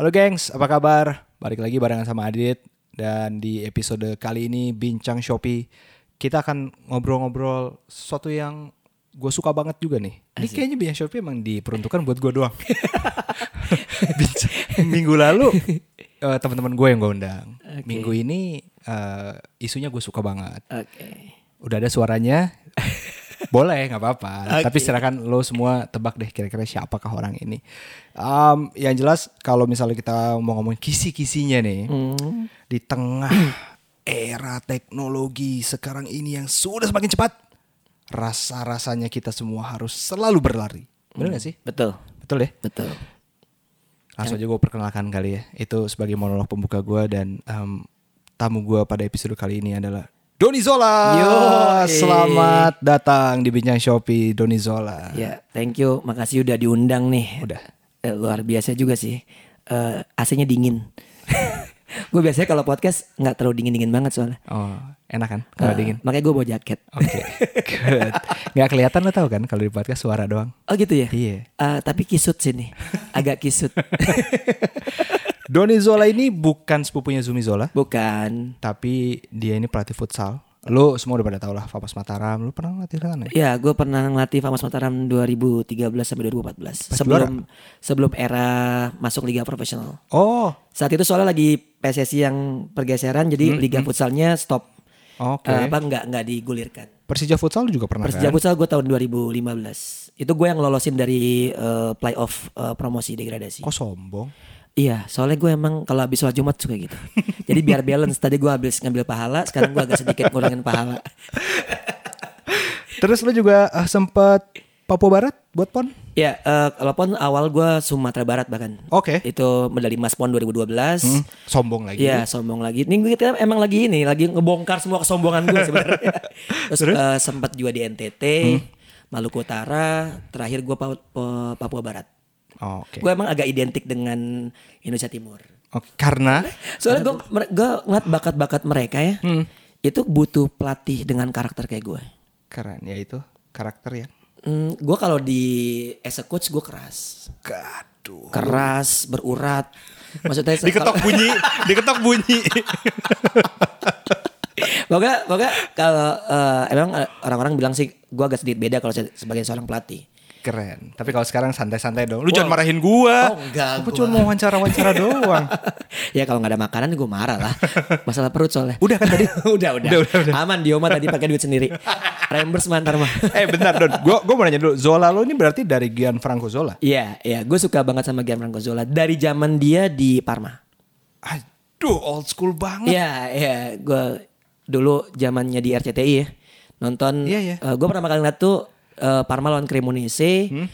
Halo gengs, apa kabar? Balik lagi barengan sama Adit dan di episode kali ini bincang Shopee kita akan ngobrol-ngobrol sesuatu yang gue suka banget juga nih. Ini kayaknya bincang Shopee emang diperuntukkan buat gue doang. Bincang- Minggu lalu eh, teman-teman gue yang gue undang. Oke. Minggu ini eh, isunya gue suka banget. Oke. Udah ada suaranya. Boleh, nggak apa-apa. Oke. Tapi silakan lo semua tebak deh kira-kira siapakah orang ini. Em, yang jelas kalau misalnya kita mau ngomongin kisi-kisinya nih, Hmm. di tengah era teknologi sekarang ini yang sudah semakin cepat, rasa-rasanya kita semua harus selalu berlari. Bener gak sih? Betul. Betul ya? Betul. Langsung aja gue perkenalkan kali ya. Itu sebagai monolog pembuka gue dan em, tamu gue pada episode kali ini adalah Doni Zola. Yoi. Selamat datang di Bincang Shopee Doni Zola. Ya, thank you. Makasih udah diundang nih. Udah. Eh, luar biasa juga sih. Eh, AC-nya dingin. gue biasanya kalau podcast nggak terlalu dingin-dingin banget soalnya. Oh, enak kan kalau Eh, dingin? Makanya gue bawa jaket. Oke, good. Gak kelihatan lo tau kan kalau di podcast suara doang. Oh gitu ya? Iya. Eh, tapi kisut sini. Agak kisut. Doni Zola ini bukan sepupunya Zumi Zola, Bukan. tapi dia ini pelatih futsal. Lo semua udah pada tau lah, Fapas Mataram. Lo pernah latih sana ya? Ya, gue pernah ngelatih Famas Mataram 2013 sampai 2014. sebelum sebelum era masuk liga profesional. Oh, Saat itu soalnya lagi PSSI yang pergeseran, jadi liga futsalnya stop. oke. Eh, apa nggak nggak digulirkan. Persija futsal juga pernah Persija kan? futsal gue tahun 2015. Itu gue yang lolosin dari eh, playoff eh, promosi degradasi. Kok sombong? Iya, soalnya gue emang kalau habis sholat Jumat suka gitu. Jadi biar balance. Tadi gue habis ngambil pahala, sekarang gue agak sedikit ngurangin pahala. Terus lo juga eh, sempet Papua Barat buat pon? Ya, eh, kalau pon awal gue Sumatera Barat bahkan. Oke. Itu medali emas pon 2012. Hmm, sombong lagi. Iya sombong lagi. Ini gue kita emang lagi ini lagi ngebongkar semua kesombongan gue sebenarnya. Terus, eh, sempat juga di NTT, Maluku Utara, terakhir gue Papua Barat. Oh, Oke. Gue emang agak identik dengan Indonesia Timur. Oke, Karena Soalnya gue gue ngeliat bakat-bakat mereka ya, Hmm. itu butuh pelatih dengan karakter kayak gue. keren ya itu karakter ya. Hmm, gue kalau di as a coach gue keras, Gaduh. keras, berurat. Maksudnya Diketok bunyi, diketok bunyi. Pokoknya, pokoknya kalau eh, emang eh, orang-orang bilang sih gue agak sedikit beda kalau sebagai seorang pelatih. Keren. Tapi kalau sekarang santai-santai dong. Lu jangan marahin gua. Oh, enggak, Aku gua. cuma mau wawancara-wawancara doang. ya kalau nggak ada makanan gue marah lah. Masalah perut soalnya. Udah kan tadi? udah, udah, Udah, udah, udah. Aman Dioma tadi pakai duit sendiri. Reimburse mantar mah. eh bentar Don, gua gua mau nanya dulu. Zola lo ini berarti dari Gianfranco Zola. Iya, iya, gue suka banget sama Gianfranco Zola dari zaman dia di Parma. Aduh, old school banget. Iya, iya, gue dulu zamannya di RCTI ya nonton. Iya, iya. gue pertama kali ngeliat tuh eh, Parma lawan Cremonese. Hmm?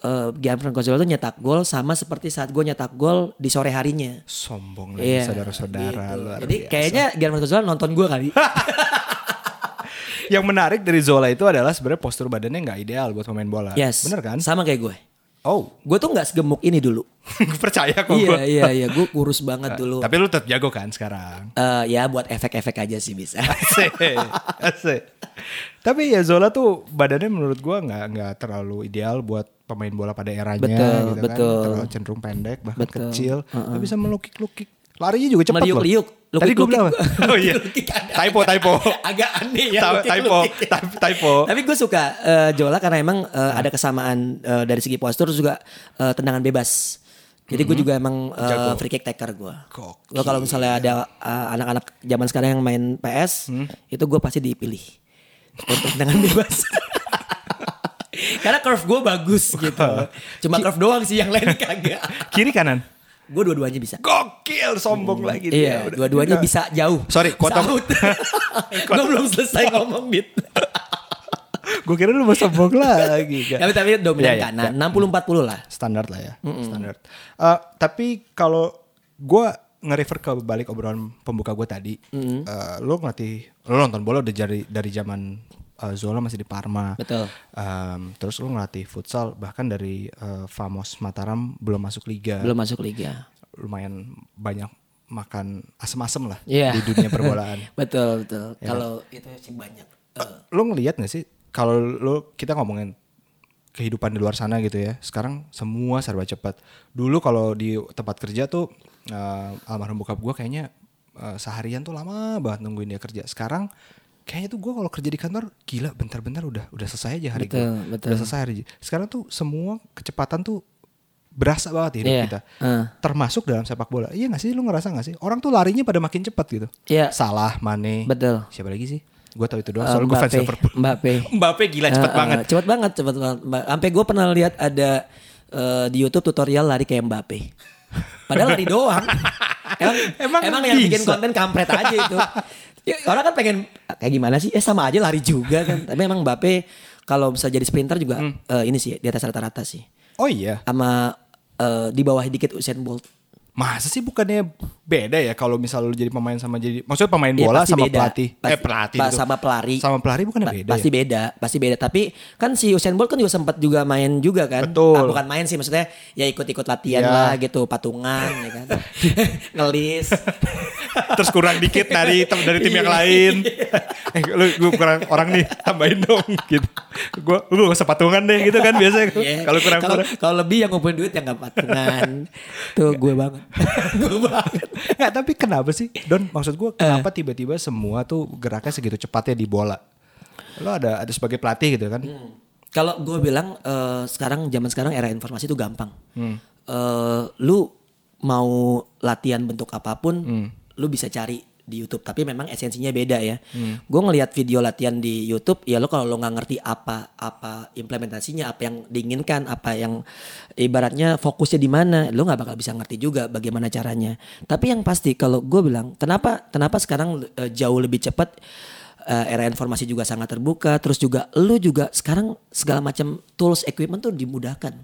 Eh, Gianfranco Zola tuh nyetak gol sama seperti saat gue nyetak gol di sore harinya. Sombong lagi Iya, saudara-saudara gitu. Jadi biasa. kayaknya Gianfranco Zola nonton gue kali. Yang menarik dari Zola itu adalah sebenarnya postur badannya nggak ideal buat pemain bola. yes. Bener kan? Sama kayak gue. Oh, Gue tuh nggak segemuk ini dulu. percaya kok iya, iya, iya. Gue kurus banget dulu. Tapi lu tetap jago kan sekarang. Eh, ya buat efek-efek aja sih bisa. Asik, asik. Tapi ya Zola tuh badannya menurut gua nggak nggak terlalu ideal buat pemain bola pada eranya Betul, gitu betul. kan. Terlalu cenderung pendek bahkan Betul. kecil. Tapi bisa melukik-lukik. Larinya juga cepat loh. Meliuk-liuk. Tadi gue bilang apa? Oh iya. Lukik typo, typo. Agak aneh ya. Ta- lukik-lukik. typo, type- typo. Tapi gue suka eh, Jola karena emang eh, ada kesamaan eh, dari segi postur juga eh, tendangan bebas. Jadi gue juga emang Jago. free kick taker gue. Gue kalau misalnya ada anak-anak zaman sekarang yang main PS, itu gue pasti dipilih untuk tendangan bebas. Karena curve gue bagus gitu. Cuma curve doang sih yang lain kagak. Kiri kanan. Gue dua-duanya bisa. Gokil, sombong lagi dia. Iya, dua-duanya bisa jauh. Sorry, potong. Gue belum selesai ngomong dit. Gue kira lu mau sombong lagi. Gak. tapi tapi dominan iya, kanan, 60-40 lah. standar lah ya standar Eh, tapi kalau gue nge-refer ke balik obrolan pembuka gue tadi eh, lo ngelatih lo nonton bola udah dari dari zaman eh, Zola masih di Parma Betul. Em, terus lo ngelatih futsal bahkan dari eh, Famos Mataram belum masuk liga Belum masuk liga. lumayan banyak makan asem-asem lah Iya. di dunia perbolaan betul, betul. Kalau itu sih banyak. Eh, lo ngelihat gak sih kalau lo kita ngomongin kehidupan di luar sana gitu ya. Sekarang semua serba cepat. Dulu kalau di tempat kerja tuh eh, almarhum bokap gue kayaknya eh, seharian tuh lama banget nungguin dia kerja. Sekarang kayaknya tuh gue kalau kerja di kantor gila bentar-bentar udah udah selesai aja hari Betul, gue. betul. Udah selesai hari. Sekarang tuh semua kecepatan tuh berasa banget hidup Iya, kita. eh. Termasuk dalam sepak bola. Iya gak sih lu ngerasa gak sih? Orang tuh larinya pada makin cepat gitu. Iya. Salah, Mane. Betul. Siapa lagi sih? Gue tahu itu doang. Eh, Soalnya gue fans. Liverpool. Mbappe. Mbappe gila cepet Eh, eh, banget. Cepet banget, cepet banget. Sampai gue pernah lihat ada eh, di YouTube tutorial lari kayak Mbappe. Padahal lari doang. emang, Emang emang, yang bikin konten kampret aja itu. Ya, orang kan pengen kayak gimana sih? Eh sama aja lari juga kan. Tapi emang Mbappe kalau bisa jadi sprinter juga Hmm. eh, ini sih di atas rata-rata sih. Oh iya. Sama eh, di bawah dikit Usain Bolt. Masa sih bukannya beda ya kalau misal lu jadi pemain sama jadi maksudnya pemain Iya, bola sama beda. pelatih. eh Pasti- pelatih pa- gitu. sama pelari. Sama pelari bukannya Pa- beda pasti ya? beda, pasti beda. Tapi kan si Usain Bolt kan juga sempat juga main juga kan. Betul. Ah, bukan main sih, maksudnya ya ikut-ikut latihan Iya. lah gitu, patungan ya kan. Ngelis. Terus kurang dikit dari dari tim yang Iya. lain. eh lu gue kurang orang nih tambahin dong gitu. Gue lu gak usah patungan deh gitu kan biasanya Iya. kalau kurang kalau kurang. kalau lebih yang ngumpulin duit yang gak patungan. Tuh gue banget. gue banget. Nggak, tapi kenapa sih Don maksud gue Eh. kenapa tiba-tiba semua tuh geraknya segitu cepatnya di bola? Lo ada ada sebagai pelatih gitu kan? Hmm. Kalau gue bilang eh, sekarang zaman sekarang era informasi itu gampang. Eh, lu mau latihan bentuk apa pun, lu bisa cari di YouTube. Tapi memang esensinya beda ya. Gue ngelihat video latihan di YouTube, ya lo kalau lo nggak ngerti apa apa implementasinya, apa yang diinginkan, apa yang ibaratnya fokusnya di mana, lo nggak bakal bisa ngerti juga bagaimana caranya. Tapi yang pasti kalau gue bilang, kenapa kenapa sekarang eh, jauh lebih cepat eh, era informasi juga sangat terbuka terus juga lu juga sekarang segala macam tools equipment tuh dimudahkan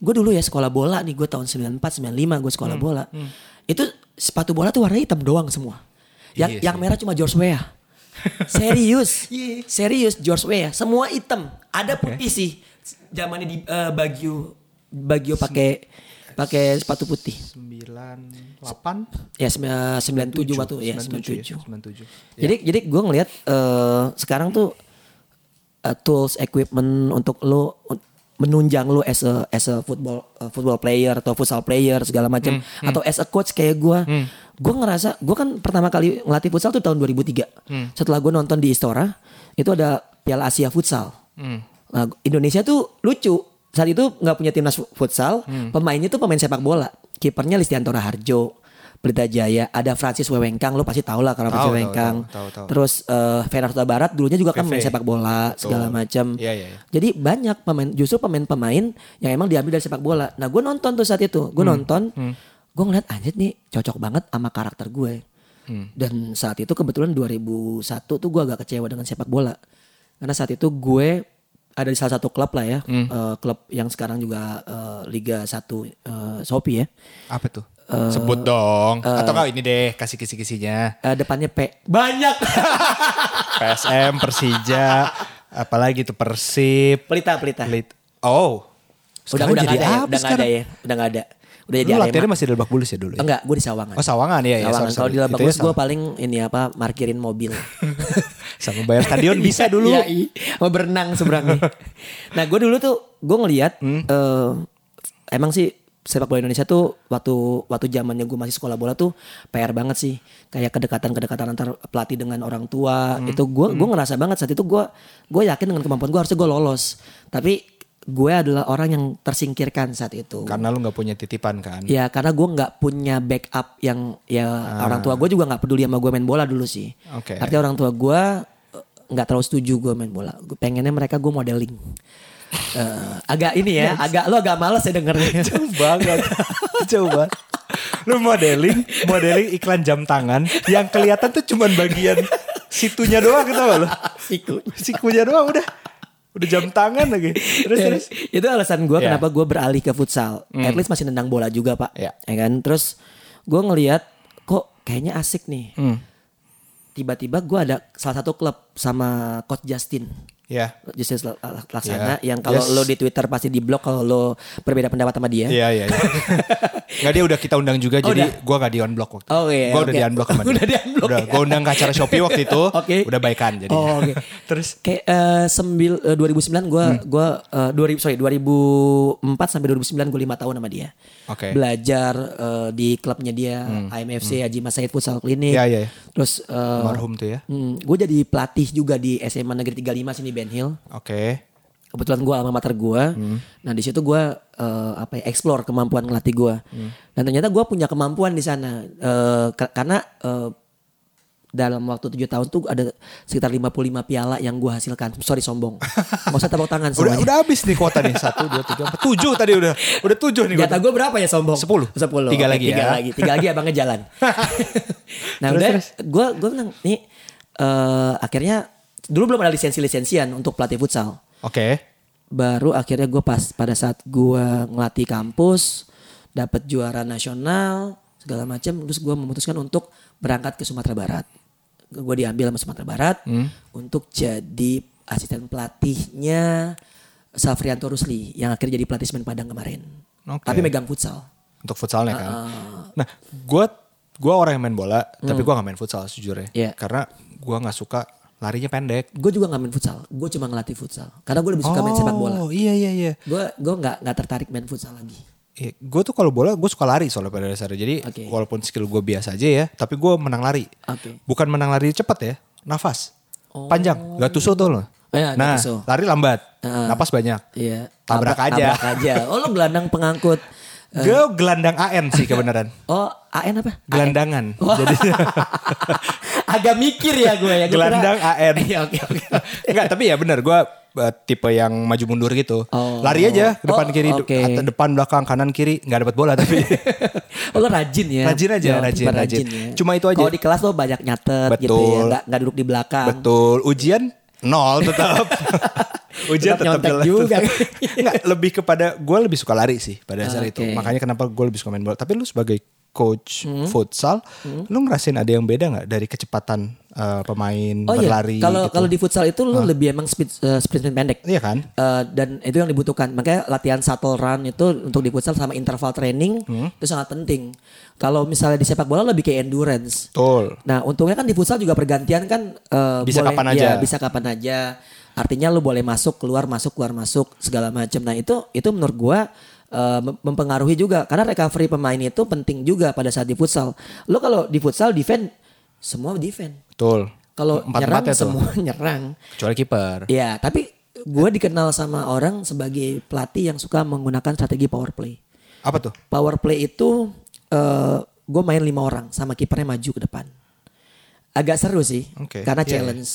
gue dulu ya sekolah bola nih gue tahun 94 95 gue sekolah bola itu sepatu bola tuh warnanya hitam doang semua yang Iya yang merah cuma George Weah. Serius. Serius George Weah. Semua hitam. Ada putih sih. Zamannya di eh, Bagio Bagio pakai pakai sepatu putih. 98 ya sembilan sembilan tujuh waktu. Ya sembilan 97 ya, tujuh. 97. jadi jadi gue ngelihat eh, sekarang tuh eh, tools equipment untuk lo un- menunjang lo as a as a football eh, football player atau futsal player segala macam. Atau as a coach kayak gue gue ngerasa gue kan pertama kali ngelatih futsal tuh tahun 2003 setelah gue nonton di Istora itu ada Piala Asia futsal. Nah, Indonesia tuh lucu. Saat itu nggak punya timnas fu- futsal pemainnya tuh pemain sepak bola. Kipernya Listianto Raharjo Pelita Jaya ada Francis Wewengkang lo pasti tahu lah karena Francis Wewengkang. terus eh Feyenoord Barat dulunya juga kan main sepak bola segala macam Iya, iya, iya. jadi banyak pemain justru pemain-pemain yang emang diambil dari sepak bola. Nah gue nonton tuh saat itu. Gue Hmm. nonton gue ngeliat anjir nih cocok banget sama karakter gue Hmm. dan saat itu kebetulan 2001 tuh gue agak kecewa dengan sepak bola karena saat itu gue ada di salah satu klub lah ya, Hmm. eh, klub yang sekarang juga eh, Liga 1 eh, Shopee ya. Apa tuh? Sebut dong. Atau enggak ini deh kasih kisi-kisinya. Eh, depannya P. Banyak. PSM, Persija, apalagi tuh Persib, pelita, pelita. Lit. Oh. Udah Sekarang udah jadi nggak ada ya, apa udah sekarang? ada ya, udah nggak ada. Udah jadi Lu Arema. latihannya masih di Lebak Bulus ya dulu ya? Enggak, gue di Sawangan. Oh Sawangan iya ya. Sawangan. Kalau di. Lebak Itu ya Bulus gue paling ini apa markirin mobil. sama bayar stadion bisa dulu. Iya, iya. Mau berenang seberangnya. nah, gue dulu tuh gue ngelihat Hmm. eh, emang sih sepak bola Indonesia tuh waktu waktu zamannya gue masih sekolah bola tuh PR banget sih. Kayak kedekatan-kedekatan antar pelatih dengan orang tua. Hmm. Itu gue gue ngerasa banget saat itu gue gue yakin dengan kemampuan gue harusnya gue lolos. Tapi gue adalah orang yang tersingkirkan saat itu. Karena lu nggak punya titipan kan. Ya karena gue nggak punya backup yang ya orang tua gue juga nggak peduli sama gue main bola dulu sih. Ah. Oke. Artinya orang tua gue eh, nggak terlalu setuju gue main bola. Gue pengennya mereka gue modeling. Eh, agak ini ya, agak lo agak males ya dengernya. Jauh banget. Jauh banget. Lu modeling, modeling iklan jam tangan yang kelihatan tuh cuman bagian situnya doang gitu lo. Siku. Sikunya doang udah. Udah jam tangan lagi. Terus Ya, terus. itu alasan gue Ya. kenapa gue beralih ke futsal. At least masih nendang bola juga pak. Ya. kan. Terus gue ngelihat kok kayaknya asik nih. Hmm. Tiba-tiba gue ada salah satu klub sama coach Justin. Ya. La- La- Laksana Ya. yang kalau Yes. lo di Twitter pasti di blok kalau lo berbeda pendapat sama dia. Iya iya. iya. Nggak dia udah kita undang juga Oh, jadi udah? gue nggak di unblock waktu. Oh, iya, Gue udah oke. di unblock sama dia. Udah di-unblock Udah. ya? Gue undang ke acara Shopee waktu itu. Oke. Udah baikan jadi. Oh, oke. Terus Kayak eh, sembil eh, 2009 gue Hmm. gua eh, 2000 sorry 2004 sampai 2009 gue lima tahun sama dia. Oke. Hmm. Belajar eh, di klubnya dia IMFC Haji Mas Said Futsal Clinic. Iya, iya, iya. Terus eh, Marhum tuh ya. gue jadi pelatih juga di SMA Negeri 35 sini Ben Hill. Oke. Kebetulan gue alma mater gue. Hmm. Nah di situ gue eh, apa ya explore kemampuan ngelatih gue. Hmm. Dan ternyata gue punya kemampuan di sana ka- karena eh, dalam waktu tujuh tahun tuh ada sekitar 55 piala yang gue hasilkan. Sorry sombong. Gak usah tepuk tangan Udah semuanya. udah habis nih kuota nih. Satu, dua, tiga, empat, tujuh tadi udah. Udah tujuh nih. Jatah gue berapa ya sombong? Sepuluh. Sepuluh. Tiga lagi tiga ya. lagi. Tiga lagi abangnya jalan. nah Terus, udah, gue gue bilang nih eh, akhirnya dulu belum ada lisensi lisensian untuk pelatih futsal. Oke. Baru akhirnya gue pas pada saat gue ngelatih kampus, dapat juara nasional segala macam, terus gue memutuskan untuk berangkat ke Sumatera Barat. Gue diambil sama Sumatera Barat Hmm. untuk jadi asisten pelatihnya Safrianto Rusli yang akhirnya jadi pelatih Semen Padang kemarin. Oke. Tapi megang futsal. Untuk futsalnya kan. Ah. Nah, gue gue orang yang main bola, tapi gue gak main futsal sejujurnya. Hmm. Iya. Karena gue nggak suka larinya pendek. Gue juga gak main futsal. Gue cuma ngelatih futsal. Karena gue lebih suka main sepak bola. Oh iya iya iya. Gue gue nggak nggak tertarik main futsal lagi. gue tuh kalau bola gue suka lari soalnya pada dasarnya. Jadi Oke. walaupun skill gue biasa aja ya, tapi gue menang lari. Oke. Bukan menang lari cepat ya, nafas. Panjang, gak tusuk tuh loh. Oh iya, nah, lari lambat, Heeh. napas banyak. Iya. Tabrak Tabrak- aja. Tabrak aja. Oh lo gelandang pengangkut. Gue gelandang AN sih kebenaran. Oh AN apa? Gelandangan. Oh. Jadi Agak mikir ya gue ya. Gua kira- gelandang AN. Iya oke oke. Enggak, tapi ya benar gue tipe yang maju mundur gitu. Oh. Lari aja ke depan Oh, kiri, atau depan belakang kanan kiri nggak dapat bola tapi. Oh lo rajin ya. Rajin aja, Ya, rajin, tipe rajin. ya. Cuma itu aja. Kalau di kelas lo banyak nyatet gitu ya. Betul. Nggak duduk di belakang. Betul, ujian nol tetap. Ujian Tetap tetap juga. Enggak, lebih kepada gue lebih suka lari sih pada dasar Oke. itu. Makanya kenapa gue lebih suka main bola. Tapi lu sebagai coach Hmm. futsal, lu ngerasain ada yang beda nggak dari kecepatan eh, pemain Oh iya. berlari Kalau gitu? kalau di futsal itu lo lebih emang speed eh, sprint sprint pendek. Iya kan? Eh, dan itu yang dibutuhkan. Makanya latihan shuttle run itu untuk di futsal sama interval training Hmm. itu sangat penting. Kalau misalnya di sepak bola lebih kayak endurance. Betul. Nah, untungnya kan di futsal juga pergantian kan eh, Bisa boleh, kapan ya, aja. bisa kapan aja. Artinya lu boleh masuk, keluar, masuk, keluar, masuk segala macam. Nah, itu itu menurut gua mem- mempengaruhi juga karena recovery pemain itu penting juga pada saat di futsal. Lu kalau di futsal defend semua defend. Betul. Kalau nyerang tuh. semua nyerang. Kecuali kiper. Ya, tapi gue dikenal sama orang sebagai pelatih yang suka menggunakan strategi power play. Apa tuh? Power play itu eh gue main lima orang sama kipernya maju ke depan. Agak seru sih, Oke, karena iya, challenge.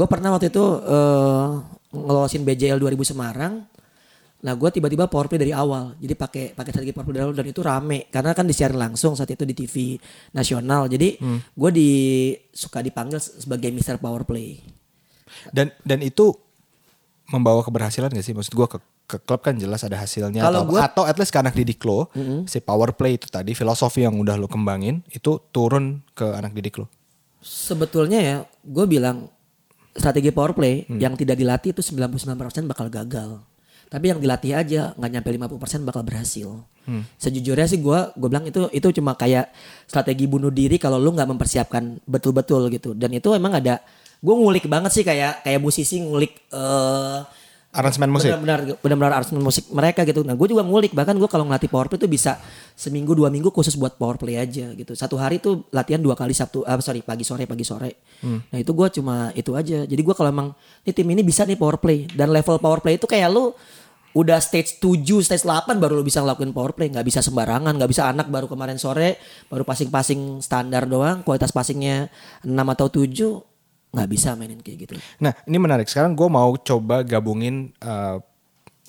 Gue pernah waktu itu eh ngelosin BJL 2000 Semarang. Nah, gue tiba-tiba power play dari awal. Jadi pakai pakai strategi power play dari awal dan itu rame karena kan disiarin langsung saat itu di TV nasional. Jadi Hmm. gue di suka dipanggil sebagai Mister Power Play. Dan dan itu membawa keberhasilan gak sih? Maksud gue ke, ke klub kan jelas ada hasilnya Kalau atau, gua- atau at least ke anak didik lo, si power play itu tadi filosofi yang udah lo kembangin itu turun ke anak didik lo. Sebetulnya ya, gue bilang strategi power play Hmm. yang tidak dilatih itu 99% bakal gagal. Tapi yang dilatih aja nggak nyampe 50% bakal berhasil. Hmm. Sejujurnya sih gue gue bilang itu itu cuma kayak strategi bunuh diri kalau lu nggak mempersiapkan betul-betul gitu. Dan itu emang ada gue ngulik banget sih kayak kayak musisi ngulik eh Aransemen musik. benar-benar benar-benar aransemen musik mereka gitu. Nah, gue juga ngulik bahkan gue kalau ngelatih power play itu bisa seminggu dua minggu khusus buat power play aja gitu. Satu hari tuh latihan dua kali Sabtu, ah, sorry pagi sore pagi sore. Nah itu gue cuma itu aja. Jadi gue kalau emang ini tim ini bisa nih power play dan level power play itu kayak lu udah stage 7, stage 8 baru lu bisa ngelakuin power play. nggak bisa sembarangan, nggak bisa anak baru kemarin sore baru passing-passing standar doang, kualitas passingnya 6 atau 7 nggak bisa mainin kayak gitu. Nah ini menarik. Sekarang gue mau coba gabungin eh,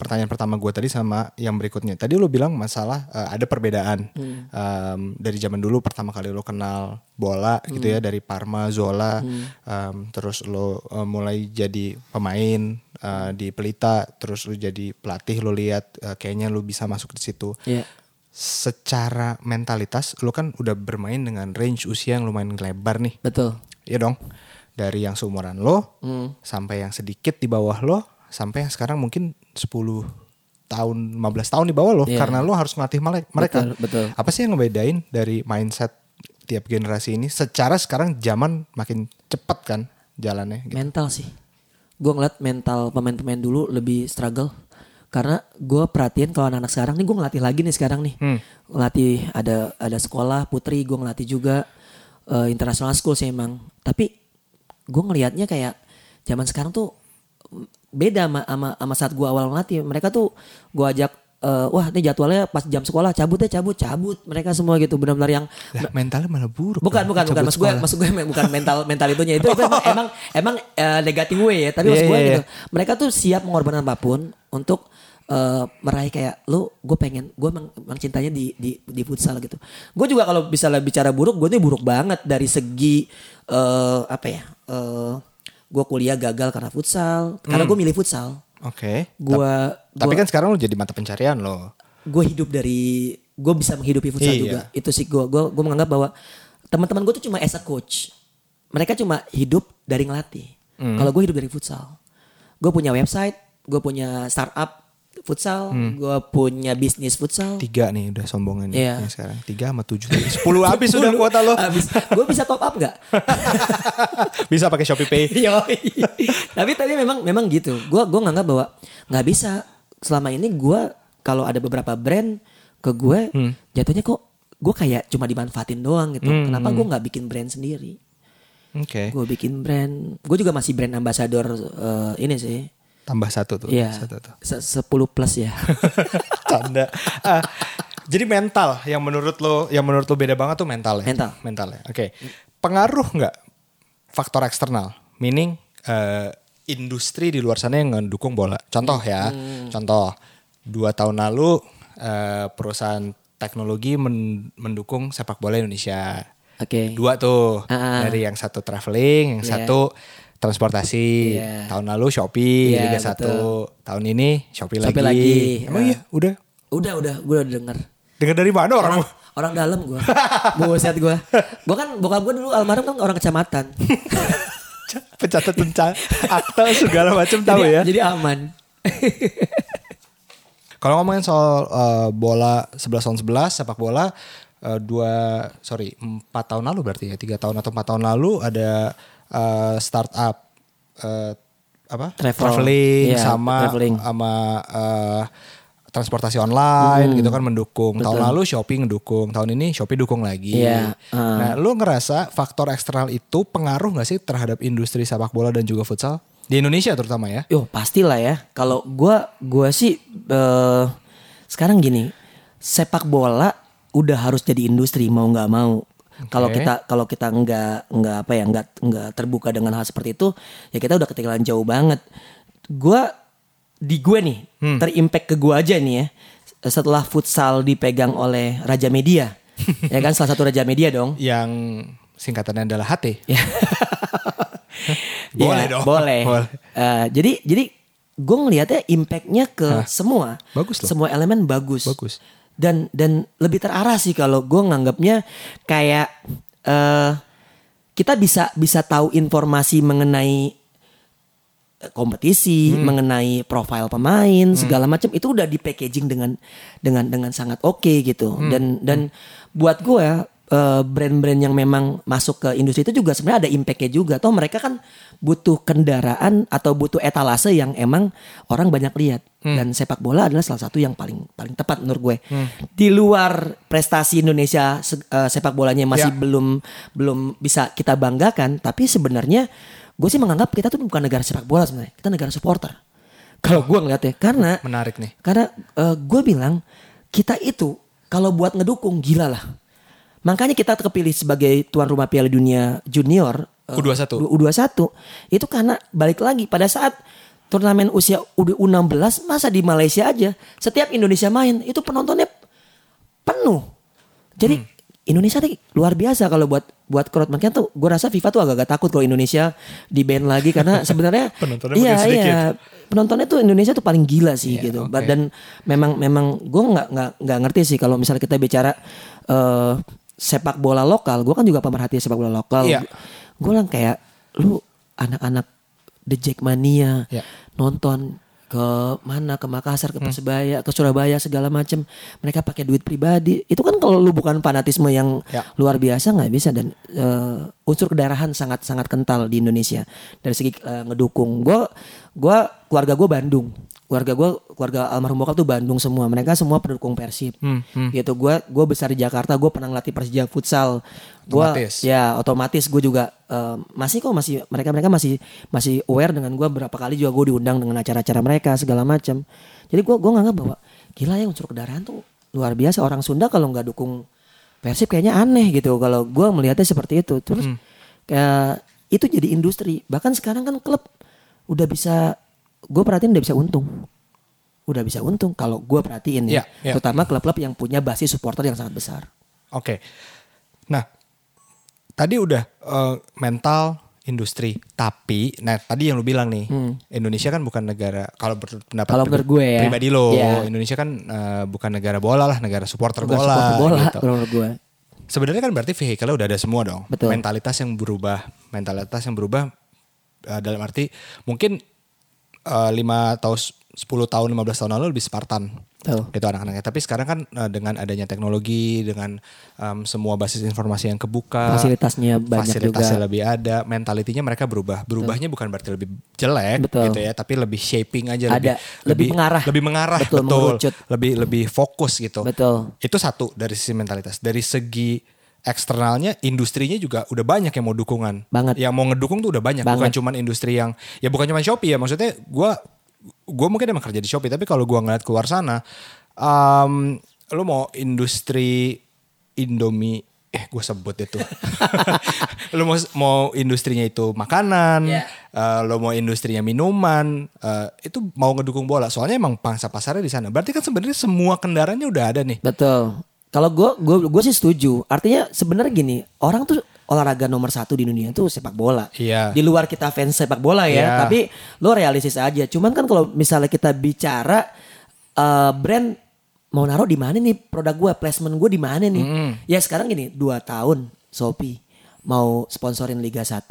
pertanyaan pertama gue tadi sama yang berikutnya. Tadi lo bilang masalah eh, ada perbedaan Em, dari zaman dulu pertama kali lo kenal bola gitu ya dari Parma, Zola, em, terus lo eh, mulai jadi pemain eh, di Pelita, terus lo jadi pelatih lo lihat eh, kayaknya lo bisa masuk di situ. Iya. Secara mentalitas lo kan udah bermain dengan range usia yang lumayan lebar nih. Betul. Iya dong. Dari yang seumuran lo Hmm. sampai yang sedikit di bawah lo sampai yang sekarang mungkin 10 tahun 15 tahun di bawah lo Iya. karena lo harus ngelatih mereka. Betul, betul. Apa sih yang ngebedain dari mindset tiap generasi ini secara sekarang zaman makin cepat kan jalannya gitu. Mental sih. Gue ngeliat mental pemain-pemain dulu lebih struggle. Karena gue perhatiin kalau anak-anak sekarang nih gue ngelatih lagi nih sekarang nih. Ngelatih ada ada sekolah putri gue ngelatih juga eh, international school sih emang. Tapi gue ngelihatnya kayak zaman sekarang tuh beda sama sama, sama saat gue awal ngelatih. Mereka tuh gue ajak eh, wah ini jadwalnya pas jam sekolah cabut ya cabut cabut mereka semua gitu benar-benar yang Lah, mentalnya malah buruk. Bukan, dong. bukan, bukan. Maksud gue, maksud gue bukan mental mental itunya itu, itu emang emang, emang eh, negatif way ya. Tapi maksud Iya, gue iya, gitu, mereka tuh siap mengorbankan apa pun untuk eh, meraih kayak lu, gue pengen, gue emang, emang cintanya di di di futsal gitu. Gue juga kalau bisa bicara buruk, gue tuh buruk banget dari segi eh apa ya? eh gue kuliah gagal karena futsal, karena gue milih futsal. Oke. Gue Tapi kan sekarang lo jadi mata pencarian lo. gue hidup dari gue bisa menghidupi futsal Iya. juga itu sih gue gue gue menganggap bahwa teman-teman gue tuh cuma as a coach mereka cuma hidup dari ngelatih Hmm. kalau gue hidup dari futsal gue punya website gue punya startup futsal Hmm. gue punya bisnis futsal Tiga nih udah sombongnya nih Iya. yang sekarang. Tiga sama tujuh. Sepuluh habis sudah kuota lo. Habis. gue bisa top up nggak Bisa pakai Shopee Pay. Tapi tapi memang memang gitu. Gua gua nganggap bahwa nggak bisa. Selama ini gua kalau ada beberapa brand ke gue Hmm. jatuhnya kok gue kayak cuma dimanfaatin doang gitu. Hmm. Kenapa gua nggak bikin brand sendiri? Oke. Gue bikin brand. Gue juga masih brand ambassador eh, ini sih. Tambah satu tuh. Iya. Satu tuh. Se- 10 plus ya. Canda. Ah, jadi mental yang menurut lo yang menurut lo beda banget tuh mental ya. Mental. Mental ya. Oke. Pengaruh nggak faktor eksternal? Meaning eh, industri di luar sana yang mendukung bola. Contoh ya. Hmm. Contoh. Dua tahun lalu eh, perusahaan teknologi men- mendukung sepak bola Indonesia. Oke. Dua tuh. Ah. Dari yang satu traveling, yang Iya. satu transportasi. Iya. Tahun lalu Shopee Iya, Liga 1. Tahun ini Shopee, Shopee lagi. lagi. Emang Ya. iya, udah. Udah udah gue udah denger. Dengar dari mana orang? Orang dalam gue. Buset gue. Gue kan bokap gue dulu almarhum kan orang kecamatan. Pencatat pencatat akta segala macam tahu ya. Jadi aman. Kalau ngomongin soal eh, bola 11 tahun 11 sepak bola eh, dua sorry empat tahun lalu berarti ya tiga tahun atau empat tahun lalu ada eh, startup eh, apa Travel. traveling Iya, sama traveling. sama eh, transportasi online Hmm. gitu kan mendukung tahun lalu Shopee ngedukung tahun ini Shopee dukung lagi Iya, ah. nah lu ngerasa faktor eksternal itu pengaruh nggak sih terhadap industri sepak bola dan juga futsal di Indonesia terutama ya Yo pastilah ya. Kalau gua gua sih eh, sekarang gini, sepak bola udah harus jadi industri mau nggak mau. Kalau kita kalau kita nggak nggak apa ya nggak nggak terbuka dengan hal seperti itu, ya kita udah ketinggalan jauh banget. Gua di gue nih terimpact ke gua aja nih ya. Setelah futsal dipegang oleh Raja Media, ya kan salah satu Raja Media dong. yang singkatannya adalah HT Ya. Boleh Ya, dong. Boleh. Boleh. Eh, jadi jadi gue ngelihatnya impactnya ke semua. Bagus loh. Semua elemen bagus. Bagus. Dan dan lebih terarah sih kalau gue nganggapnya kayak eh kita bisa bisa tahu informasi mengenai eh, kompetisi, Hmm. mengenai profil pemain, segala macam itu udah di packaging dengan dengan dengan sangat oke gitu. Hmm. Dan dan buat gue eh, brand-brand yang memang masuk ke industri itu juga sebenarnya ada impactnya juga. Toh mereka kan butuh kendaraan atau butuh etalase yang emang orang banyak lihat. Hmm. Dan sepak bola adalah salah satu yang paling paling tepat menurut gue. Di luar prestasi Indonesia se- eh, sepak bolanya masih Ya. belum belum bisa kita banggakan, tapi sebenarnya gue sih menganggap kita tuh bukan negara sepak bola sebenarnya, kita negara supporter. Kalau gue ngeliatnya, karena menarik nih karena gue bilang kita itu kalau buat ngedukung gila lah. Makanya kita kepilih sebagai tuan rumah Piala Dunia Junior eh, U21. U21 itu karena balik lagi pada saat turnamen usia U16 masa di Malaysia aja setiap Indonesia main itu penontonnya penuh. Jadi Hmm. Indonesia tuh luar biasa kalau buat buat crowd makanya tuh gue rasa FIFA tuh agak-agak takut kalau Indonesia di ban lagi karena sebenarnya Penontonnya iya iya penontonnya tuh Indonesia tuh paling gila sih Iya, gitu oke. dan memang memang gue nggak nggak nggak ngerti sih kalau misalnya kita bicara eh, sepak bola lokal gue kan juga pemerhati sepak bola lokal. Iya. gue bilang kayak lu anak-anak The Jackmania Ya. nonton ke mana ke Makassar ke Persebaya ke Surabaya segala macam mereka pakai duit pribadi. Itu kan kalau lu bukan fanatisme yang Ya. luar biasa nggak bisa. Dan eh, unsur kedarahan sangat sangat kental di Indonesia. Dari segi eh, ngedukung. Gue gua keluarga gue Bandung keluarga gue keluarga almarhum bokap tuh Bandung semua. Mereka semua pendukung Persib. Gitu gue gue besar di Jakarta gue pernah ngelatih Persija futsal. Gue ya otomatis gue juga eh, masih kok masih mereka mereka masih masih aware dengan gue berapa kali juga gue diundang dengan acara-acara mereka segala macam jadi gue gue nganggap bahwa gila ya unsur kedarahan tuh luar biasa. Orang Sunda kalau nggak dukung Persib kayaknya aneh gitu kalau gue melihatnya seperti itu. Terus kayak itu jadi industri. Bahkan sekarang kan klub udah bisa gue perhatiin udah bisa untung udah bisa untung kalau gue perhatiin ya Iya, iya. terutama klub-klub yang punya basis supporter yang sangat besar Oke. Nah, tadi udah eh, mental industri, tapi nah tadi yang lu bilang nih, Indonesia kan bukan negara kalau berpendapat Hmm. Kalau menurut gue ya, pribadi lo, iya. Indonesia kan eh, bukan negara bola lah, negara supporter bola. supporter bola gitu. menurut gue Sebenarnya kan berarti vehikelnya udah ada semua dong. Betul. Mentalitas yang berubah, mentalitas yang berubah eh, dalam arti mungkin eh, lima tahun, 10 tahun, 15 tahun lalu lebih Spartan. Betul. Gitu anak-anaknya. Tapi sekarang kan eh, dengan adanya teknologi, dengan em, semua basis informasi yang kebuka, Fasilitasnya banyak fasilitasnya juga. lebih ada, mentalitinya mereka berubah. Berubahnya bukan berarti lebih jelek Betul. gitu ya, tapi lebih shaping aja Ada, lebih lebih mengarah. lebih mengarah, Betul, mengerucut. lebih lebih fokus gitu. Betul. Itu satu dari sisi mentalitas. Dari segi eksternalnya, industrinya juga udah banyak yang mau dukungan. Banget. Yang mau ngedukung tuh udah banyak. Bukan Banget. cuman industri yang, ya bukan cuma Shopee ya. Maksudnya gue gue mungkin emang kerja di Shopee, tapi kalau gue ngeliat keluar sana, um, lo mau industri Indomie, eh gue sebut itu. lo mau mau industrinya itu makanan, Iya. eh, lo mau industrinya minuman, eh, itu mau ngedukung bola. Soalnya emang pangsa pasarnya di sana. Berarti kan sebenarnya semua kendaraannya udah ada nih. Betul. Kalau gue gue gue sih setuju. Artinya sebenarnya gini, orang tuh olahraga nomor satu di dunia itu sepak bola. Iya. Di luar kita fans sepak bola ya, Iya. tapi lo realistis aja. Cuman kan kalau misalnya kita bicara eh, brand mau naruh di mana nih produk gue, placement gue di mana nih? Ya sekarang gini, dua tahun Shopee mau sponsorin Liga 1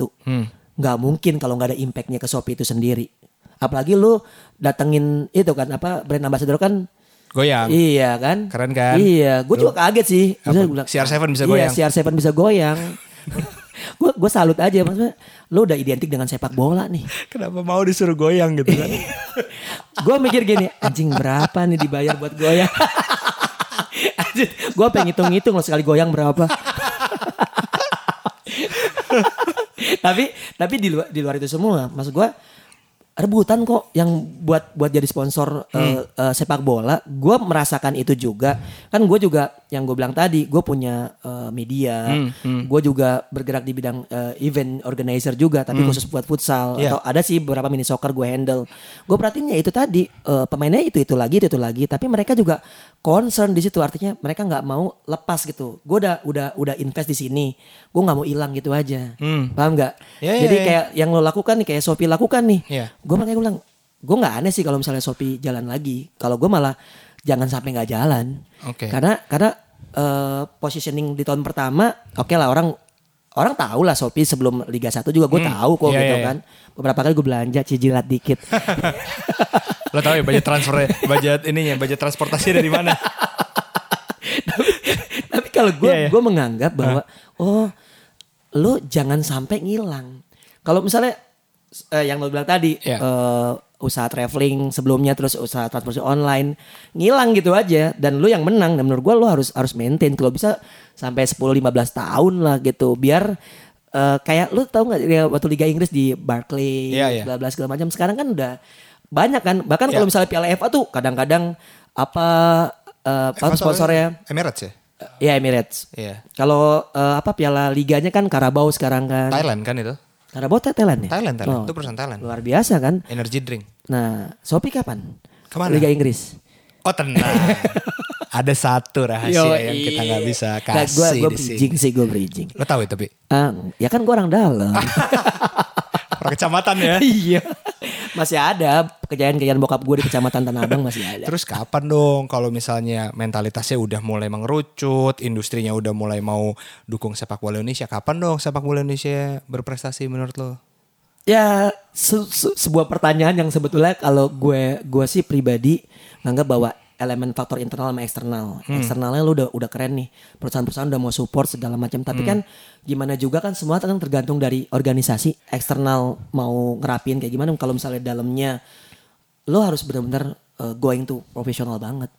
nggak mungkin kalau nggak ada impactnya ke Shopee itu sendiri. Apalagi lu datengin itu kan apa brand ambassador kan Goyang. Iya kan? Keren kan? Iya, gue juga kaget sih. Gua bilang, CR7 bisa iya, goyang. CR7 bisa goyang. gue gue salut aja maksudnya lu udah identik dengan sepak bola nih. Kenapa mau disuruh goyang gitu kan? gue mikir gini, anjing berapa nih dibayar buat goyang? Anjing, gue pengen hitung-hitung loh sekali goyang berapa. tapi tapi di luar di luar itu semua, maksud gue rebutan kok yang buat buat jadi sponsor eh, eh, sepak bola. Gue merasakan itu juga. Kan gue juga yang gue bilang tadi, gue punya eh, media, gue juga bergerak di bidang eh, event organizer juga, tapi khusus buat futsal Iya. atau ada sih beberapa mini soccer gue handle. Gue perhatiin ya itu tadi eh, pemainnya itu itu lagi itu itu lagi, tapi mereka juga concern di situ artinya mereka nggak mau lepas gitu. Gue udah udah udah invest di sini, gue nggak mau hilang gitu aja. Paham nggak? Ya, ya, Jadi ya. kayak yang lo lakukan nih kayak Shopee lakukan nih. Iya. Gue makanya gue bilang gue nggak aneh sih kalau misalnya Shopee jalan lagi. Kalau gue malah jangan sampai nggak jalan. Oke. Karena karena eh, positioning di tahun pertama, oke lah orang orang tahu lah Shopee sebelum Liga 1 juga gue tahu kok Iya, gitu iya, iya. kan. Beberapa kali gue belanja cijilat dikit. Lo tau ya budget transfer budget ininya, budget transportasi dari mana? Tapi kalau gue Iya, iya. gue menganggap bahwa oh lo jangan sampai ngilang. Kalau misalnya eh, yang lo bilang tadi Iya. eh, usaha traveling sebelumnya terus usaha transportasi online ngilang gitu aja dan lo yang menang dan menurut gue lo harus harus maintain kalau bisa sampai 10-15 tahun lah gitu biar eh, kayak lo tau nggak ya, waktu Liga Inggris di Barclays Iya, iya. bla bla segala macam sekarang kan udah banyak kan bahkan Iya. kalau misalnya Piala FA tuh kadang-kadang apa eh, apa sponsornya Emirates ya? Ya Emirates. Iya. Kalau eh, apa Piala Liganya kan Karabau sekarang kan. Thailand kan itu? Karabau Tha- Thailand ya? Thailand, Thailand. Oh, Itu perusahaan Thailand. Luar biasa kan. Energy drink. Nah, Shopee kapan? Ke mana? Liga Inggris. Oh tenang. Ada satu rahasia Yoi. yang kita nggak bisa kasih gua, gua di sini. sih, gue bridging. Lo tahu itu, Pi? Ah, ya kan gue orang dalam. Orang kecamatan ya. iya. Masih ada kejayaan-kejayaan bokap gue di kecamatan Tanah Abang masih ada. Terus kapan dong kalau misalnya mentalitasnya udah mulai mengerucut, industrinya udah mulai mau dukung sepak bola Indonesia, kapan dong sepak bola Indonesia berprestasi menurut lo? ya se- se- sebuah pertanyaan yang sebetulnya kalau gue gue sih pribadi nganggap bahwa elemen faktor internal sama eksternal. Eksternalnya lu udah udah keren nih. Perusahaan-perusahaan udah mau support segala macam. Tapi kan gimana juga kan semua kan tergantung dari organisasi. Eksternal mau ngerapin kayak gimana. Kalau misalnya dalamnya lo harus benar-benar uh, going to profesional banget.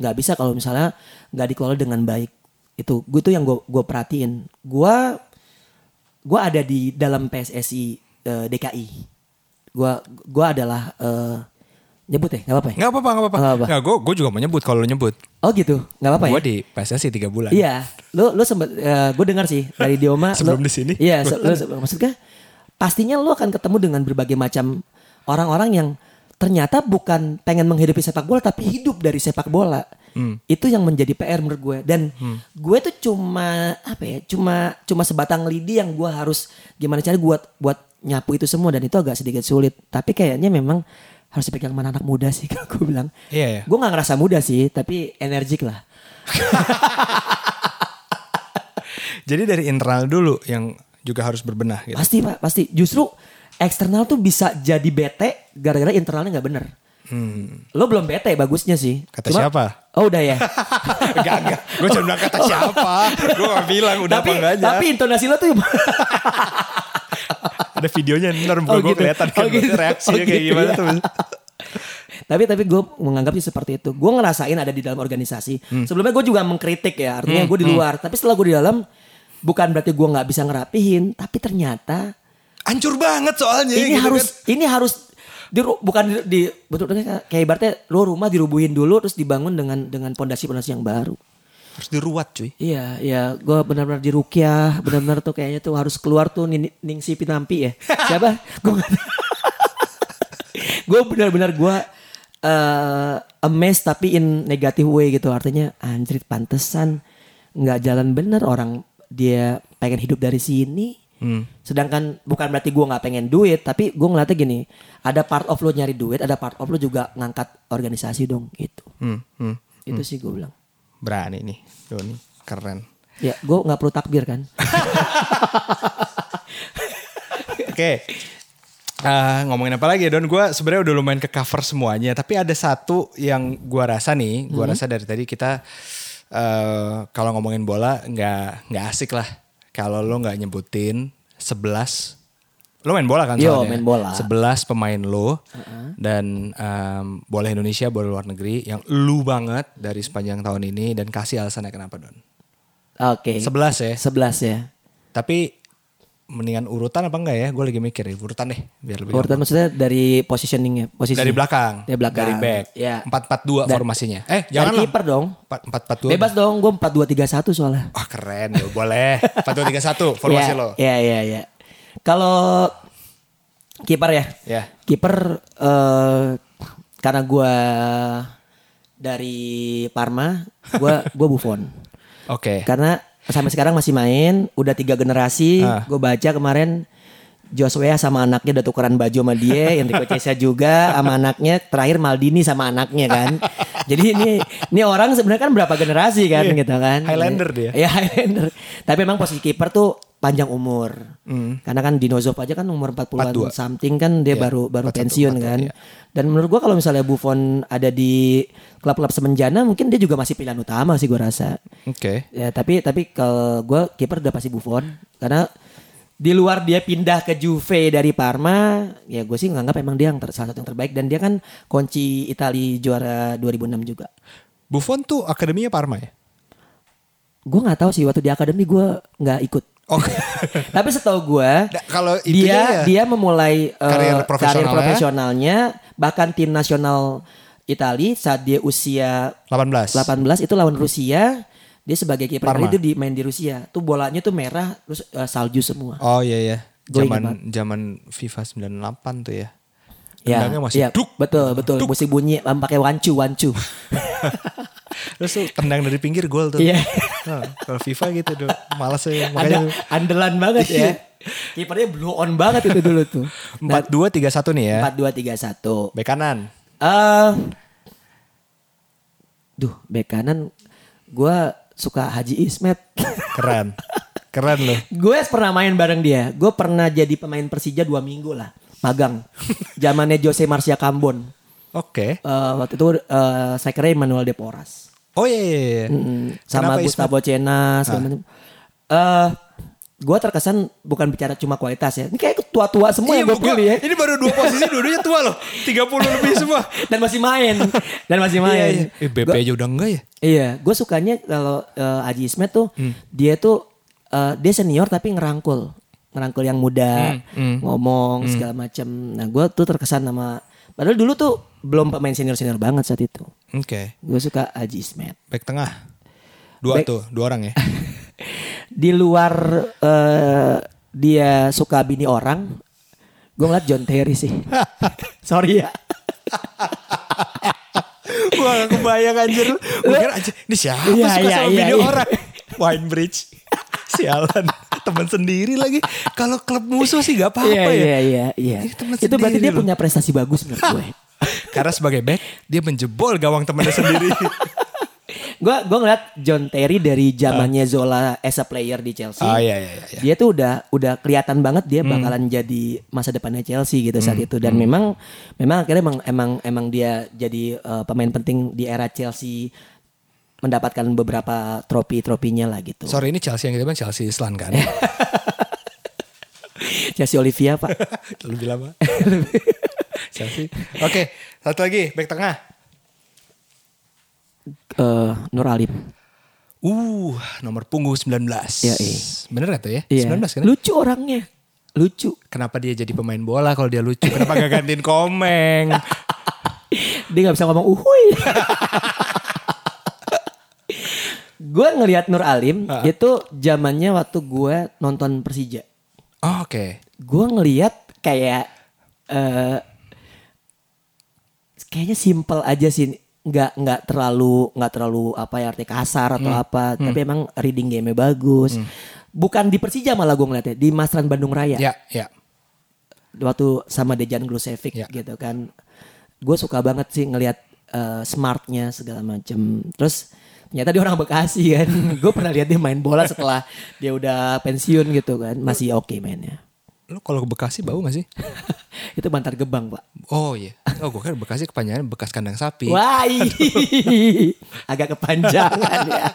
Nggak bisa kalau misalnya nggak dikelola dengan baik. Itu gue tuh yang gue gue perhatiin. Gue gue ada di dalam PSSI eh, DKI. Gue gue adalah eh, nyebut ya nggak apa-apa ya? Nggak apa-apa, nggak apa-apa. Nggak apa-apa. Nggak, gue gue juga mau nyebut kalau lu nyebut. Oh gitu nggak apa-apa ya? Gue di PSSI tiga bulan. Iya, lu lu sempet gue dengar sih dari Dioma. Sebelum lu- di sini? Iya, se- se- maksudnya pastinya lu akan ketemu dengan berbagai macam orang-orang yang ternyata bukan pengen menghidupi sepak bola tapi hidup dari sepak bola. Itu yang menjadi PR menurut gue dan gue tuh cuma apa ya? Cuma cuma sebatang lidi yang gue harus gimana cara buat buat nyapu itu semua dan itu agak sedikit sulit. Tapi kayaknya memang harus dipegang sama anak muda sih kalau gue bilang. Iya, iya. Gue nggak ngerasa muda sih, tapi energik lah. Jadi dari internal dulu yang juga harus berbenah gitu. Pasti pak, pasti. Justru eksternal tuh bisa jadi bete gara-gara internalnya nggak bener. Lo belum bete bagusnya sih. Hmm. Kata siapa? Oh udah ya. Enggak, enggak. Gue cuma bilang kata siapa. Gue gak bilang udah tapi apa enggaknya. tapi intonasi lo tuh Ada videonya ntar Oh, gue gitu. kelihatan kan Oh, gitu. reaksinya Oh, kayak gitu, gimana ya. tuh. tapi tapi gue menganggap sih seperti itu. Gue ngerasain ada di dalam organisasi. Hmm. Sebelumnya gue juga mengkritik ya. Artinya gue di luar. Tapi setelah gue di dalam bukan berarti gue nggak bisa ngerapihin. Tapi ternyata Hancur banget soalnya ini gitu harus kan. ini harus di, bukan di, di betul betul kayak ibaratnya lo rumah dirubuhin dulu terus dibangun dengan dengan pondasi-pondasi yang baru. Harus diruat cuy. Iya, iya, gue benar-benar di Rukyah, benar-benar tuh kayaknya tuh harus keluar tuh Ning- Ningsi Pinampi ya. Siapa? Gue gue benar-benar gue eh amazed tapi in negative way gitu. Artinya anjrit pantesan nggak jalan bener orang dia pengen hidup dari sini. Sedangkan bukan berarti gue nggak pengen duit, tapi gue ngeliatnya gini, ada part of lo nyari duit, ada part of lo juga ngangkat organisasi dong gitu. Hmm, hmm. Itu sih gue bilang. Berani nih. Doni. Keren. Ya, gue nggak perlu takbir kan. Oke. Eh, ngomongin apa lagi ya Don? Gue sebenarnya udah lumayan ke cover semuanya. Tapi ada satu yang gue rasa nih. Gue rasa dari tadi kita eh kalau ngomongin bola nggak nggak asik lah. Kalau lo nggak nyebutin 11 Lo main bola kan Yo, soalnya? main bola. 11 pemain lo dan em, bola Indonesia, bola luar negeri yang lu banget dari sepanjang tahun ini dan kasih alasannya kenapa Don. Oke. 11 ya. 11 ya. Tapi mendingan urutan apa enggak ya? Gue lagi mikir ya, urutan deh biar lebih Urutan maksudnya dari positioningnya, posisi. dari belakang. Dari belakang. Dari back. Ya. 4-4-2 Dan- formasinya. Eh, Dari jangan lah. kiper dong. 4-4-2. Bebas dong, gue 4-2-3-1 soalnya. Wah, keren. Ya, boleh. 4-2-3-1 formasi Iya, lo. Iya, iya, iya. Kalau kiper ya. Ya. Kiper eh karena gue dari Parma, gue gue Buffon. Oke. Karena sampai sekarang masih main, udah tiga generasi. Ah. Gue baca kemarin Joshua sama anaknya udah tukeran baju sama dia, yang Cesa juga sama anaknya, terakhir Maldini sama anaknya kan. Jadi ini ini orang sebenarnya kan berapa generasi kan Iya. gitu kan. Highlander dia. Ya Highlander. Tapi memang posisi kiper tuh panjang umur. Hmm. Karena kan Dinozov aja kan umur 40-an 42. something kan dia Iya, baru baru 41, pensiun 42, kan. iya. Dan menurut gua kalau misalnya Buffon ada di klub-klub semenjana mungkin dia juga masih pilihan utama sih gua rasa. Oke. Ya tapi tapi kalau gue kiper udah pasti Buffon karena di luar dia pindah ke Juve dari Parma, ya gue sih nganggap emang dia yang ter- salah satu yang terbaik dan dia kan kunci Itali juara 2006 juga. Buffon tuh akademinya Parma ya? Gue nggak tahu sih waktu di akademi gue nggak ikut. Oke. tapi setahu gue Da- kalau dia ya, dia memulai eh, karir karir profesionalnya. profesionalnya bahkan tim nasional Itali saat dia usia 18. 18 itu lawan Rusia. Dia sebagai kiper itu di main di Rusia. Tuh bolanya tuh merah terus eh, salju semua. Oh iya iya. Zaman zaman FIFA 98 tuh ya. Ya, masih iya, duk. betul betul. Musik bunyi pakai wancu wancu. Terus tuh tendang dari pinggir gol tuh. Iya. Nah, kalau FIFA gitu tuh. Males ya makanya andalan banget ya. Kipernya blue on banget itu dulu tuh. 4-2 3-1 nih ya. Empat dua tiga satu. Bek kanan. Eh, duh, bek kanan gue suka Haji Ismet. Keren. Keren loh. Gue pernah main bareng dia. Gue pernah jadi pemain Persija dua minggu lah. Magang. Zamannya Jose Marcia Kambon. Oke. Eh, waktu itu eh, saya kira Emmanuel Deporas. Oh iya iya. iya. Mm, sama Kenapa Gustavo Cena segala macam. Eh, gue terkesan bukan bicara cuma kualitas ya. Ini kayak tua-tua semua yang gue gua- pilih ya. Ini baru dua posisi, dua-duanya tua loh. 30 lebih semua. Dan masih main. Dan masih main. Iya, iya. Eh, BP aja udah enggak ya? Iya, gue sukanya kalau eh, Aji Ismet tuh dia tuh eh, dia senior tapi ngerangkul, ngerangkul yang muda, ngomong segala macam. Nah, gue tuh terkesan sama padahal dulu tuh belum pemain senior senior banget saat itu. Oke. Gue suka Aji Ismet. Back tengah. Dua Back- tuh, dua orang ya. Di luar eh, dia suka bini orang, gue ngeliat John Terry sih. Sorry ya. Gua gak kebayang anjir. Gua kira anjir, ini siapa Iya, suka iya, sama iya, video iya. orang? Wine Bridge. Sialan. Teman sendiri lagi. Kalau klub musuh sih gak apa-apa Iya ya. iya iya iya. Itu berarti dia loh. punya prestasi bagus menurut gue. Karena sebagai back, dia menjebol gawang temannya sendiri. Gue gue ngeliat John Terry dari zamannya Zola as a player di Chelsea. Ah iya iya iya. Dia tuh udah udah kelihatan banget dia bakalan jadi masa depannya Chelsea gitu saat itu dan memang memang akhirnya emang emang emang dia jadi eh, pemain penting di era Chelsea mendapatkan beberapa trofi-trofinya lah gitu. Sorry ini Chelsea yang kita bilang Chelsea Islan kan. Chelsea Olivia Pak. Lebih lama. Chelsea. Oke, satu lagi back tengah. Eh, Nur Alim. Uh, nomor punggung 19. Iya, iya. Bener gak tuh ya? Iya. 19 kan? Lucu orangnya. Lucu. Kenapa dia jadi pemain bola kalau dia lucu? Kenapa gak gantiin komeng? Dia nggak bisa ngomong uhuy. gue ngelihat Nur Alim itu zamannya waktu gue nonton Persija. Oh, Oke. Gue ngelihat kayak eh kayaknya simple aja sih. Nggak nggak terlalu nggak terlalu apa ya arti kasar atau apa. Tapi emang reading game-nya bagus. Bukan di Persija malah gue ngeliatnya di Masran Bandung Raya Ya, ya. waktu sama Dejan Glusevic Ya. gitu kan. Gue suka banget sih ngelihat eh, smartnya segala macem. Terus ternyata dia orang Bekasi kan. Gue pernah lihat dia main bola setelah dia udah pensiun gitu kan. Masih oke mainnya. Lu kalau ke Bekasi bau gak sih? Itu Bantar Gebang pak. Oh iya. Oh gue kan Bekasi kepanjangan bekas kandang sapi. Wah agak kepanjangan ya.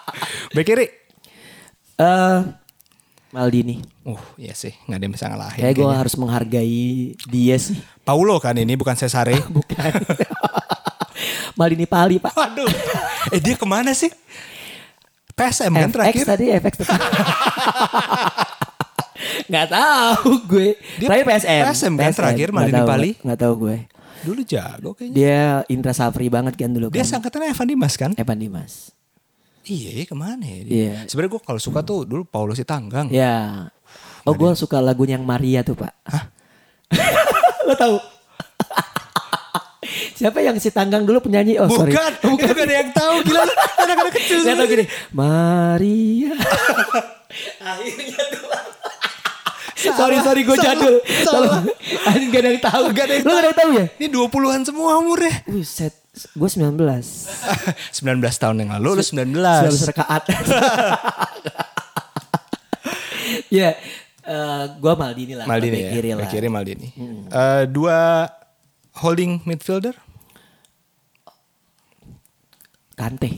Back kiri. Eh Maldini. Uh, iya sih. Gak ada yang bisa ngalahin. Kayak gue harus menghargai dia sih. Paulo kan ini bukan Cesare. Bukan. Maldini Pali pak. Waduh. Eh dia ke mana sih? PSM kan FX terakhir. tadi FX tadi. Gak tahu gue. Dia Terakhir PSM. PSM kan terakhir, Nggak Maldini tahu, Pali. Gak tahu gue. Dulu jago kayaknya. Dia Indra Safri banget kan dulu Dia kan. sangkatannya Evan Dimas kan? Evan Dimas. Iya, iya, ke mana ya dia? Iya. Sebenarnya gue kalau suka tuh dulu Paulo si Tanggang. Ya. Oh gue suka lagunya yang Maria tuh pak. Hah? Lo tahu? Siapa yang si Tanggang dulu penyanyi? Oh sorry. Bukan, itu gak ada yang tahu gila. Anak-anak kecil Saya tahu gini. Maria. Akhirnya tuh. Sorry sorry gue jadul. salah. Anjing gak ada yang tahu. Gak ada yang Lo gak ada yang tahu ya? Ini 20-an semua umurnya. Buset, gue 19. 19 tahun yang lalu lu 19. 19 rekaat. Ya, eh gue Maldini lah. Maldini ya. Kiri lah. Kiri Maldini. Eh, dua holding midfielder. Kante,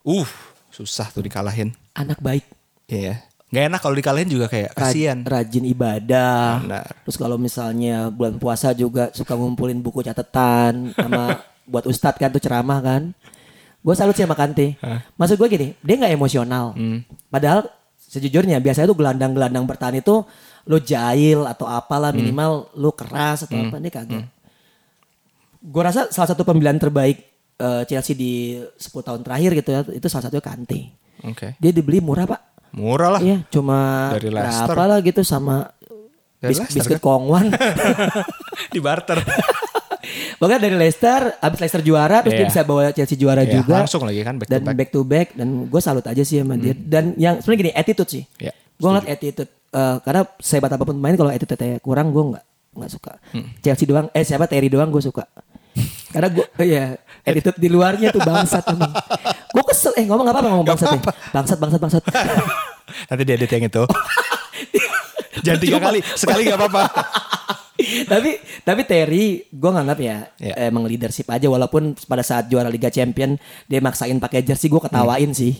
Uh, susah tuh dikalahin. anak baik. Iya. Gak enak kalau dikalahin juga kayak kasihan. Rajin ibadah. Benar. Terus kalau misalnya bulan puasa juga suka ngumpulin buku catatan sama buat ustadz kan tuh ceramah kan. Gue salut sih sama Kante. Maksud gue gini, dia nggak emosional. Hmm. Padahal sejujurnya biasanya tuh gelandang-gelandang bertahan itu lo jahil atau apalah Hmm. minimal lo keras atau apa dia kagak. Gue rasa salah satu pembelian terbaik eh, Chelsea di 10 tahun terakhir gitu ya itu salah satunya Kante. Oke. Dia dibeli murah pak. Murah lah. Iya, cuma Dari Leicester. berapa lah gitu sama Dari bis- Leicester, biskuit kan? Kongwan. Di barter. Pokoknya dari Leicester, abis Leicester juara, terus dia Iya. bisa bawa Chelsea juara Iya, juga. langsung lagi kan, back to dan back. Hmm. back to back. Dan gue salut aja sih sama dia. Dan yang sebenarnya gini, attitude sih. Iya, gue ngeliat attitude. Eh, karena sehebat apa pun pemain, kalau attitude kurang gue nggak nggak suka. Hmm. Chelsea doang, eh siapa Terry doang gue suka. Karena gue, ya attitude di luarnya tuh bangsat emang. Gue kesel, eh ngomong apa apa ngomong bangsat ya? Bangsat, bangsat, bangsat. Nanti dia edit yang itu. Jangan tiga kali, sekali gak apa-apa. tapi tapi Terry gue nganggap ya Ya. emang leadership aja walaupun pada saat juara Liga Champion dia maksain pakai jersey gue ketawain sih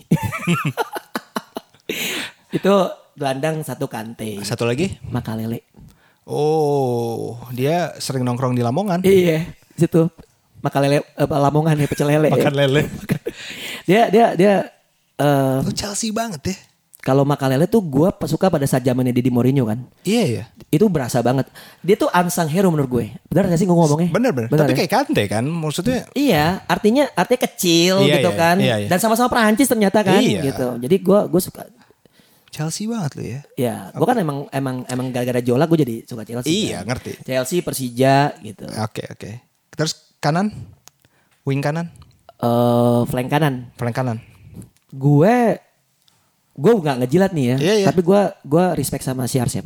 itu gelandang satu kante Satu lagi. Makalele Oh, dia sering nongkrong di Lamongan. iya situ Makalele apa Lamongan ya pecel lele Makan lele. dia dia dia eh, Lu Chelsea banget ya. kalau Makalele tuh gue suka pada saat zamannya Didi Mourinho kan Iya ya. itu berasa banget dia tuh unsung hero menurut gue benar gak sih gue ngomongnya Bener bener. Tapi ya? kayak Kante kan, maksudnya Iya, artinya artinya kecil Iya, gitu iya, kan. iya, iya. Dan sama-sama Perancis ternyata kan Iya. gitu. Jadi gua gue suka Chelsea banget lu ya. ya, gua kan emang emang emang gara-gara Jola gue jadi suka Chelsea. Iya, kan. ngerti. Chelsea, Persija gitu. Oke oke. Terus kanan, wing kanan, flank kanan. flank kanan. Gue gue nggak ngejilat nih ya, Iya, iya. tapi gue gue respect sama CR7.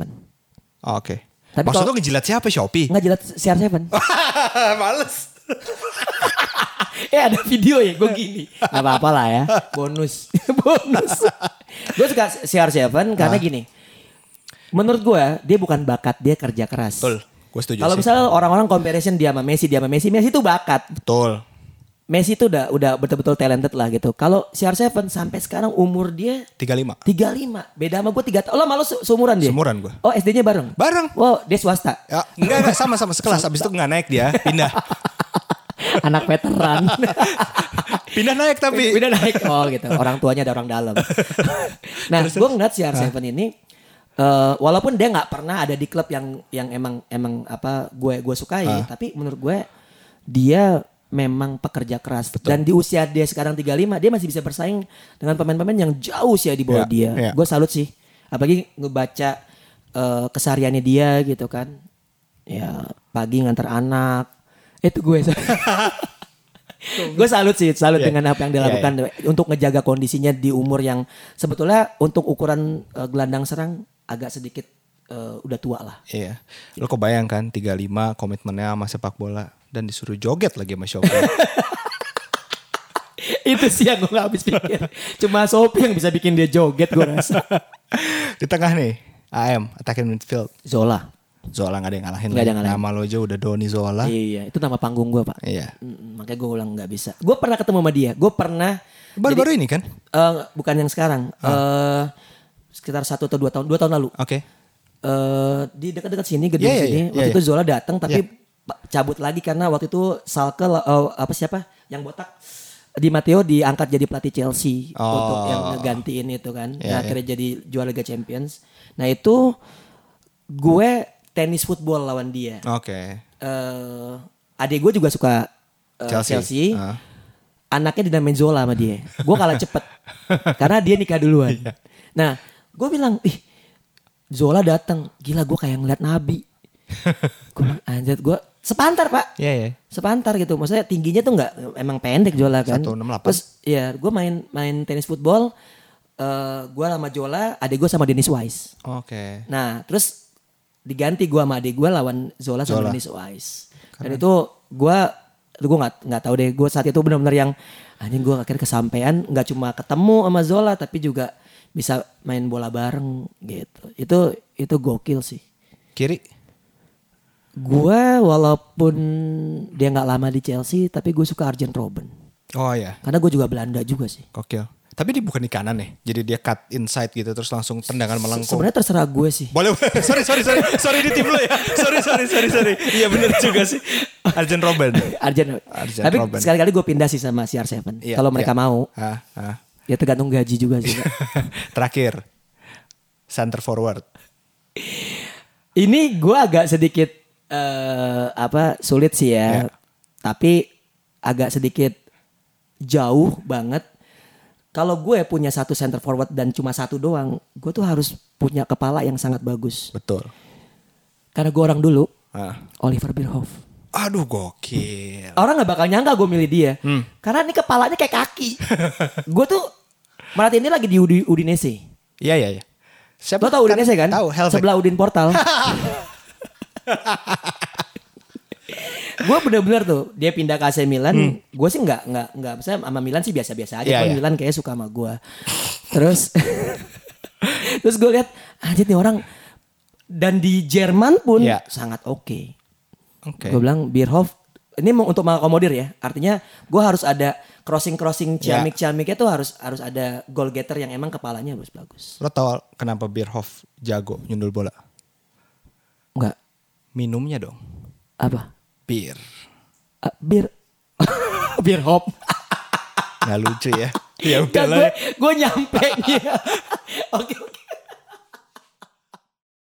Oh, Oke. Tapi Maksud lu ngejilat siapa Shopee? Nggak jilat CR7. Males. eh ada video ya gue gini. Gak apa-apa lah ya. Bonus. Bonus. gue suka CR7 karena gini. Menurut gue dia bukan bakat, dia kerja keras. Betul. Gue setuju Kalau misalnya orang-orang comparison dia sama Messi, dia sama Messi, Messi itu bakat. Betul. Messi itu udah udah betul-betul talented lah gitu. Kalau CR7 sampai sekarang umur dia 35. 35. Beda sama gue 3 tahun. Oh, malu se- seumuran dia? Seumuran gua. Oh, SD-nya bareng? Bareng. Wow, dia swasta. Ya, enggak enggak sama-sama sekelas. Habis itu enggak naik dia, pindah. Anak veteran. Pindah naik tapi. Udah naik. Oh gitu. Orang tuanya ada orang dalam. nah, gue ngeliat CR7 ini eh, walaupun dia nggak pernah ada di klub yang yang emang emang apa gue gue sukai, tapi menurut gue dia memang pekerja keras dan di usia dia sekarang 35 dia masih bisa bersaing dengan pemain-pemain yang jauh sih di bawah Ya, dia. ya. Gue salut sih. Apalagi ngebaca eh, kesehariannya dia gitu kan. Ya pagi ngantar anak. Itu gue. gue salut sih, salut Iya. dengan apa yang dilakukan untuk ngejaga kondisinya di umur yang sebetulnya untuk ukuran eh, gelandang serang agak sedikit eh, udah tua lah. Iya. Lu kebayang kan 35 komitmennya sama sepak bola dan disuruh joget lagi sama Shopee. Itu sih yang gue gak habis pikir. Cuma Sophie yang bisa bikin dia joget gue rasa. Di tengah nih, AM, attacking midfield. Zola. Zola gak ada yang ngalahin. Nggak ada yang ngalahin. Nama lo aja udah Doni Zola. Iya, itu nama panggung gue pak. Iya. Mm, makanya gue ulang nggak bisa. Gue pernah ketemu sama dia. Gue pernah. Baru-baru ini kan? Eh, bukan yang sekarang. eh sekitar satu atau dua tahun, dua tahun lalu. Oke. eh di dekat-dekat sini gedung Iya, iya, sini iya, waktu iya, itu Zola datang tapi pa- cabut lagi karena waktu itu Salke eh, apa siapa yang botak di Matteo diangkat jadi pelatih Chelsea Oh. untuk yang ngegantiin itu kan Iya, nah, akhirnya jadi juara Liga Champions nah itu gue tenis football lawan dia Oke. eh adik gue juga suka eh, Chelsea. Chelsea, Ah. anaknya dinamain Zola sama dia. Gue kalah cepet karena dia nikah duluan. Iya. Nah, gue bilang, ih Zola datang, gila gue kayak ngeliat Nabi. gue bilang, anjir gue sepantar pak, Iya ya. sepantar gitu. Maksudnya tingginya tuh nggak emang pendek Zola kan. 168. Terus ya gue main main tenis football, eh gue sama Zola, adik gue sama Dennis Wise. Oke. Nah, terus diganti gua sama adik gua lawan Zola sama Zola. Dennis Wise. Dan itu gua gue nggak nggak tahu deh gue saat itu benar-benar yang anjing gue akhirnya kesampaian nggak cuma ketemu sama Zola tapi juga bisa main bola bareng gitu itu itu gokil sih Kiri. gue walaupun dia nggak lama di Chelsea tapi gue suka Arjen Robben Oh ya. karena gue juga Belanda juga sih Gokil. Tapi dia bukan di kanan ya. Jadi dia cut inside gitu terus langsung tendangan melengkung. sebenarnya terserah gue sih Boleh, boleh. sorry, sorry, sorry. Sorry di tim lo ya. Sorry, sorry, sorry, sorry. Iya bener juga sih. Arjen Robben. Arjen, Arjen tapi sekali-kali gue pindah sih sama CR7 Iya, kalau mereka iya. mau Ah, ah. Ya tergantung gaji juga sih Terakhir. Center forward. Ini gue agak sedikit eh apa sulit sih ya, Ya. tapi agak sedikit jauh banget. Kalau gue punya satu center forward dan cuma satu doang, gue tuh harus punya kepala yang sangat bagus. Betul. Karena gue orang dulu, Ah. Oliver Bierhoff. Aduh gokil. Orang nggak bakal nyangka gue milih dia, Hmm. karena ini kepalanya kayak kaki. gue tuh merhatiin dia lagi di Udi- Udinese. Iya, iya, iya. Siapa? Lo tau Udinese kan? Tahu. Sebelah Udin Portal. gue bener-bener tuh dia pindah ke AC Milan, gue sih nggak nggak nggak misalnya sama Milan sih biasa-biasa aja, Hmm. Kan iya. Milan kayak suka sama gue. Terus terus gue lihat anjir nih orang dan di Jerman pun Iya. sangat oke. Oke. Gue bilang Bierhoff ini mau untuk mengakomodir ya. Artinya gue harus ada crossing-crossing Ya. ciamik-ciamiknya tuh harus harus ada goal getter yang emang kepalanya bagus bagus. Lo tau kenapa Bierhoff jago nyundul bola? Enggak Minumnya dong. apa? Bir. Uh, bir Bierhoff. Nggak lucu ya. ya udah gue gue nyampe nih. Oke